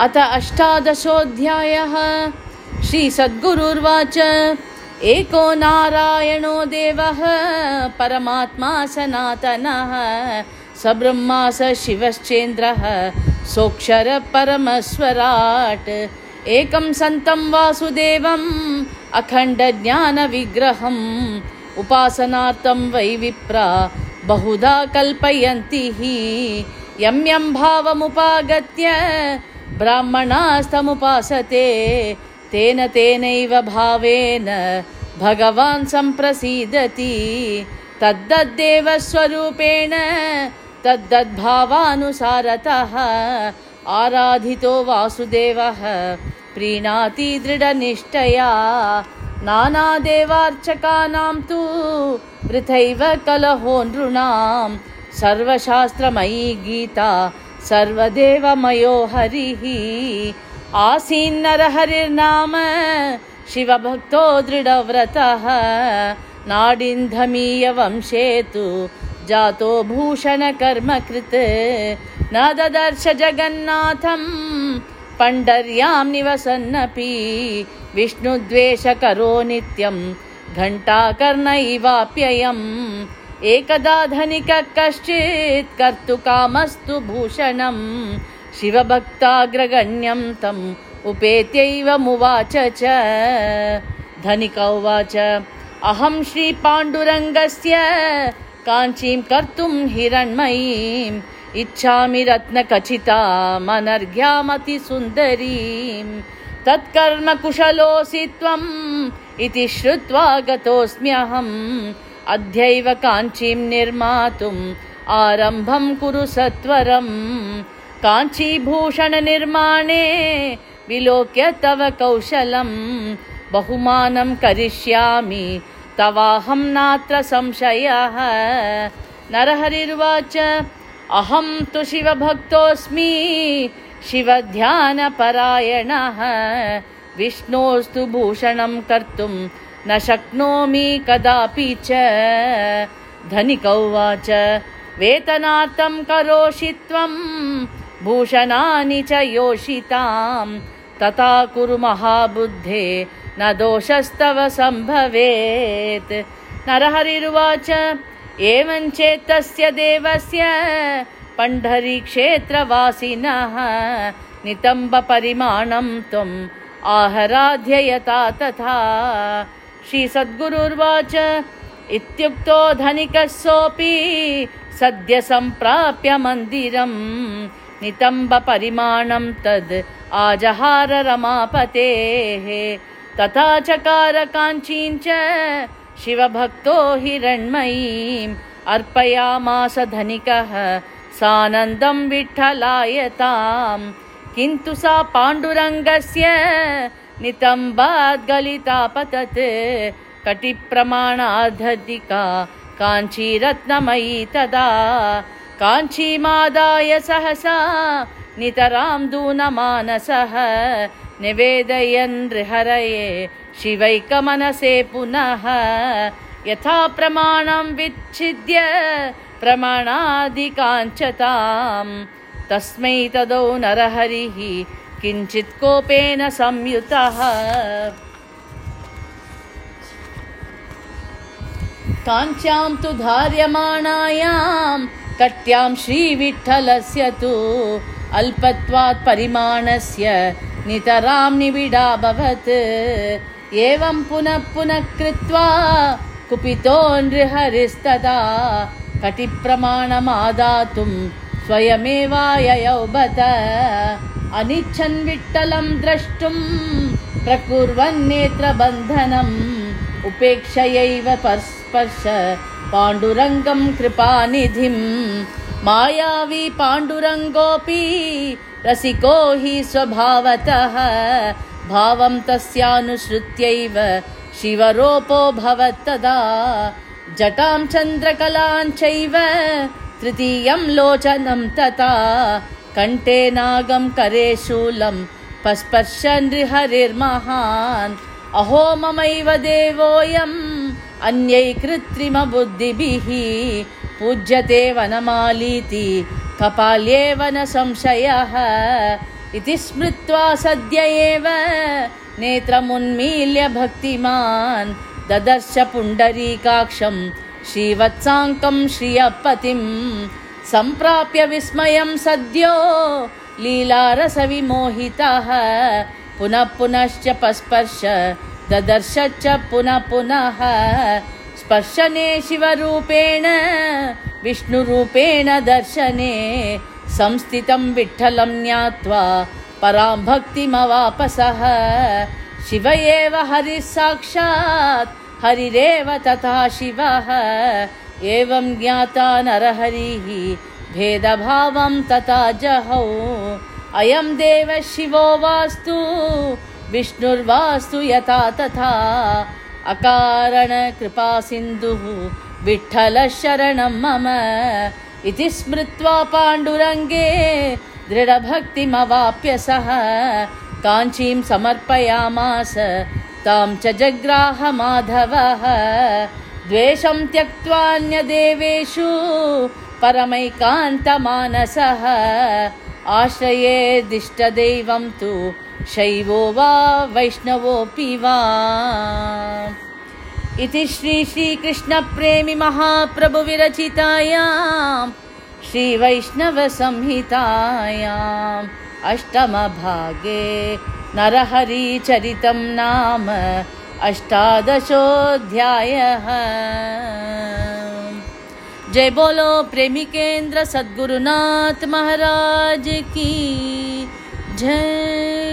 अथ अष्टादशोऽध्यायः। श्रीसद्गुरुर्वाच। एको नारायणो देवः परमात्मा सनातनः स ब्रह्मा स शिवश्चेन्द्रः सोऽक्षर परमस्वराट्। एकं सन्तं वासुदेवम् अखण्डज्ञानविग्रहम् उपासनार्थं वै विप्रा बहुधा कल्पयन्ति हि। यं यं भावमुपागत्य ब्राह्मणास्तमुपासते तेन तेनैव भावेन भगवान् सम्प्रसीदति। तद्देवस्वरूपेण तद्दद्भावानुसारतः आराधितो वासुदेवः प्रीणाति दृढनिष्ठया। नानादेवार्चकानां तु वृथैव कलहो नृणाम् सर्वशास्त्रमयी गीता सर्वदेवमयो हरिः आसीन्नरहरिर्नाम शिवभक्तो दृढव्रतः नाडिन्धमीयवंशे तु जातो भूषणकर्मकृत् न ददर्श जगन्नाथम् पण्डर्यां निवसन्नपि विष्णुद्वेषकरो नित्यम् घण्टाकर्णैवाप्ययम् एकदा धनिकः कश्चित् कर्तुकामस्तु भूषणम् शिवभक्ताग्रगण्यं तम् उपेत्यैवमुवाच च। धनिक उवाच अहं श्रीपाण्डुरङ्गस्य काञ्चीं कर्तुं हिरण्मयीम् इच्छामि रत्नखचितामनर्घ्यामतिसुन्दरीम् तत्कर्म कुशलोऽसि त्वम् इति श्रुत्वा गतोऽस्म्यहम् अद्यैव काञ्चीं निर्मातुम् आरम्भं कुरु सत्वरम्। काञ्चीभूषणनिर्माणे विलोक्य तव कौशलम्। बहुमानं करिष्यामि तवाहं नात्र संशयः। नरहरिर्वाच अहं तु शिवभक्तोऽस्मि शिवध्यानपरायणः। विष्णोस्तु भूषणं कर्तुम् न शक्नोमि कदापि च। धनिक उवाच वेतनार्थं करोषि त्वम् भूषणानि च योषिताम्। तथा कुरु महाबुद्धे न दोषस्तव सम्भवेत्। नरहरिरुवाच एवञ्चेत्तस्य देवस्य पण्ढरीक्षेत्रवासिनः नितम्बपरिमाणं त्वम् आहराध्ययता तथा श्रीसद्गुरुर्वाच। इत्युक्तो धनिकः सोऽपि सद्य सम्प्राप्य मन्दिरम् नितम्बपरिमाणं तद् आजहार रमापतेः तथा च शिवभक्तो हिरण्मयीम् अर्पयामास धनिकः। सानन्दं विठ्ठलायताम् किन्तु सा पाण्डुरङ्गस्य नितम्बाद्गलिता पतत् कटिप्रमाणाधधिका काञ्चीरत्नमयी तदा। काञ्चीमादाय सहसा नितरां दूनमानसः। निवेदयन् हरये शिवैकमनसे पुनः। यथा प्रमाणं विच्छिद्य प्रमाणादिकाञ्चताम्। तस्मै तदौ नरहरिः किञ्चित् कोपेन संयुतः। काञ्च्यां तु धार्यमाणायां कट्यां श्रीविठ्ठलस्य तु अल्पत्वात् परिमाणस्य नितरां निबिडाभवत् एवं पुनः पुनः कृत्वा कुपितो नृहरिस्तदा कटिप्रमाणमादातुं स्वयमेवाययौ बत अनिच्छन् विट्टलं द्रष्टुं प्रकुर्वन्नेत्रबन्धनम् उपेक्षयैव स्पर्श पाण्डुरङ्गं कृपानिधिम् मायावी पाण्डुरङ्गोऽपि रसिको हि स्वभावतः भावं तस्यानुसृत्यैव शिवरोपो भवत्तदा। जटां चन्द्रकलाञ्चैव तृतीयं लोचनं तथा कण्ठे नागं करे शूलं पस्पर्श नृहरिर्महान् अहो ममैव देवोऽयम् अन्यै कृत्रिमबुद्धिभिः पूज्यते वनमालीति कपाल्येव न संशयः। इति स्मृत्वा सद्य एव नेत्रमुन्मील्य भक्तिमान् ददर्श पुण्डरीकाक्षम् श्रीवत्साङ्कम् श्रियपतिम् सम्प्राप्य विस्मयम् सद्यो लीलारसविमोहितः। पुनः पुनश्च पस्पर्श ददर्श च पुनः पुनः। स्पर्शने शिवरूपेण विष्णुरूपेण दर्शने संस्थितं विठ्ठलं ज्ञात्वा परां भक्तिमवापसः। शिव एव हरिः साक्षात् हरिरेव तथा शिवः एवं ज्ञाता नरहरिः भेदभावं तथा जहौ। अयं देव शिवो वास्तु विष्णुर्वास्तु यथा तथा। अकारण कृपा सिन्धुः विठ्ठल शरणं मम। इति स्मृत्वा पाण्डुरङ्गे दृढभक्तिमवाप्य सः। काञ्चीं समर्पयामास तां च जग्राह माधवः द्वेषं त्यक्त्वान्यदेवेषु परमैकान्तमानसः। आश्रयेदिष्टदैवं तु शैवो वा वैष्णवोऽपि वा। इति श्री श्रीकृष्णप्रेमि श्रीवैष्णवसंहितायाम् अष्टमभागे नरहरिचरितं नाम अष्टादशोऽध्यायः। जय बोलो प्रेमिकेन्द्र सद्गुरुनाथ महाराज की जय।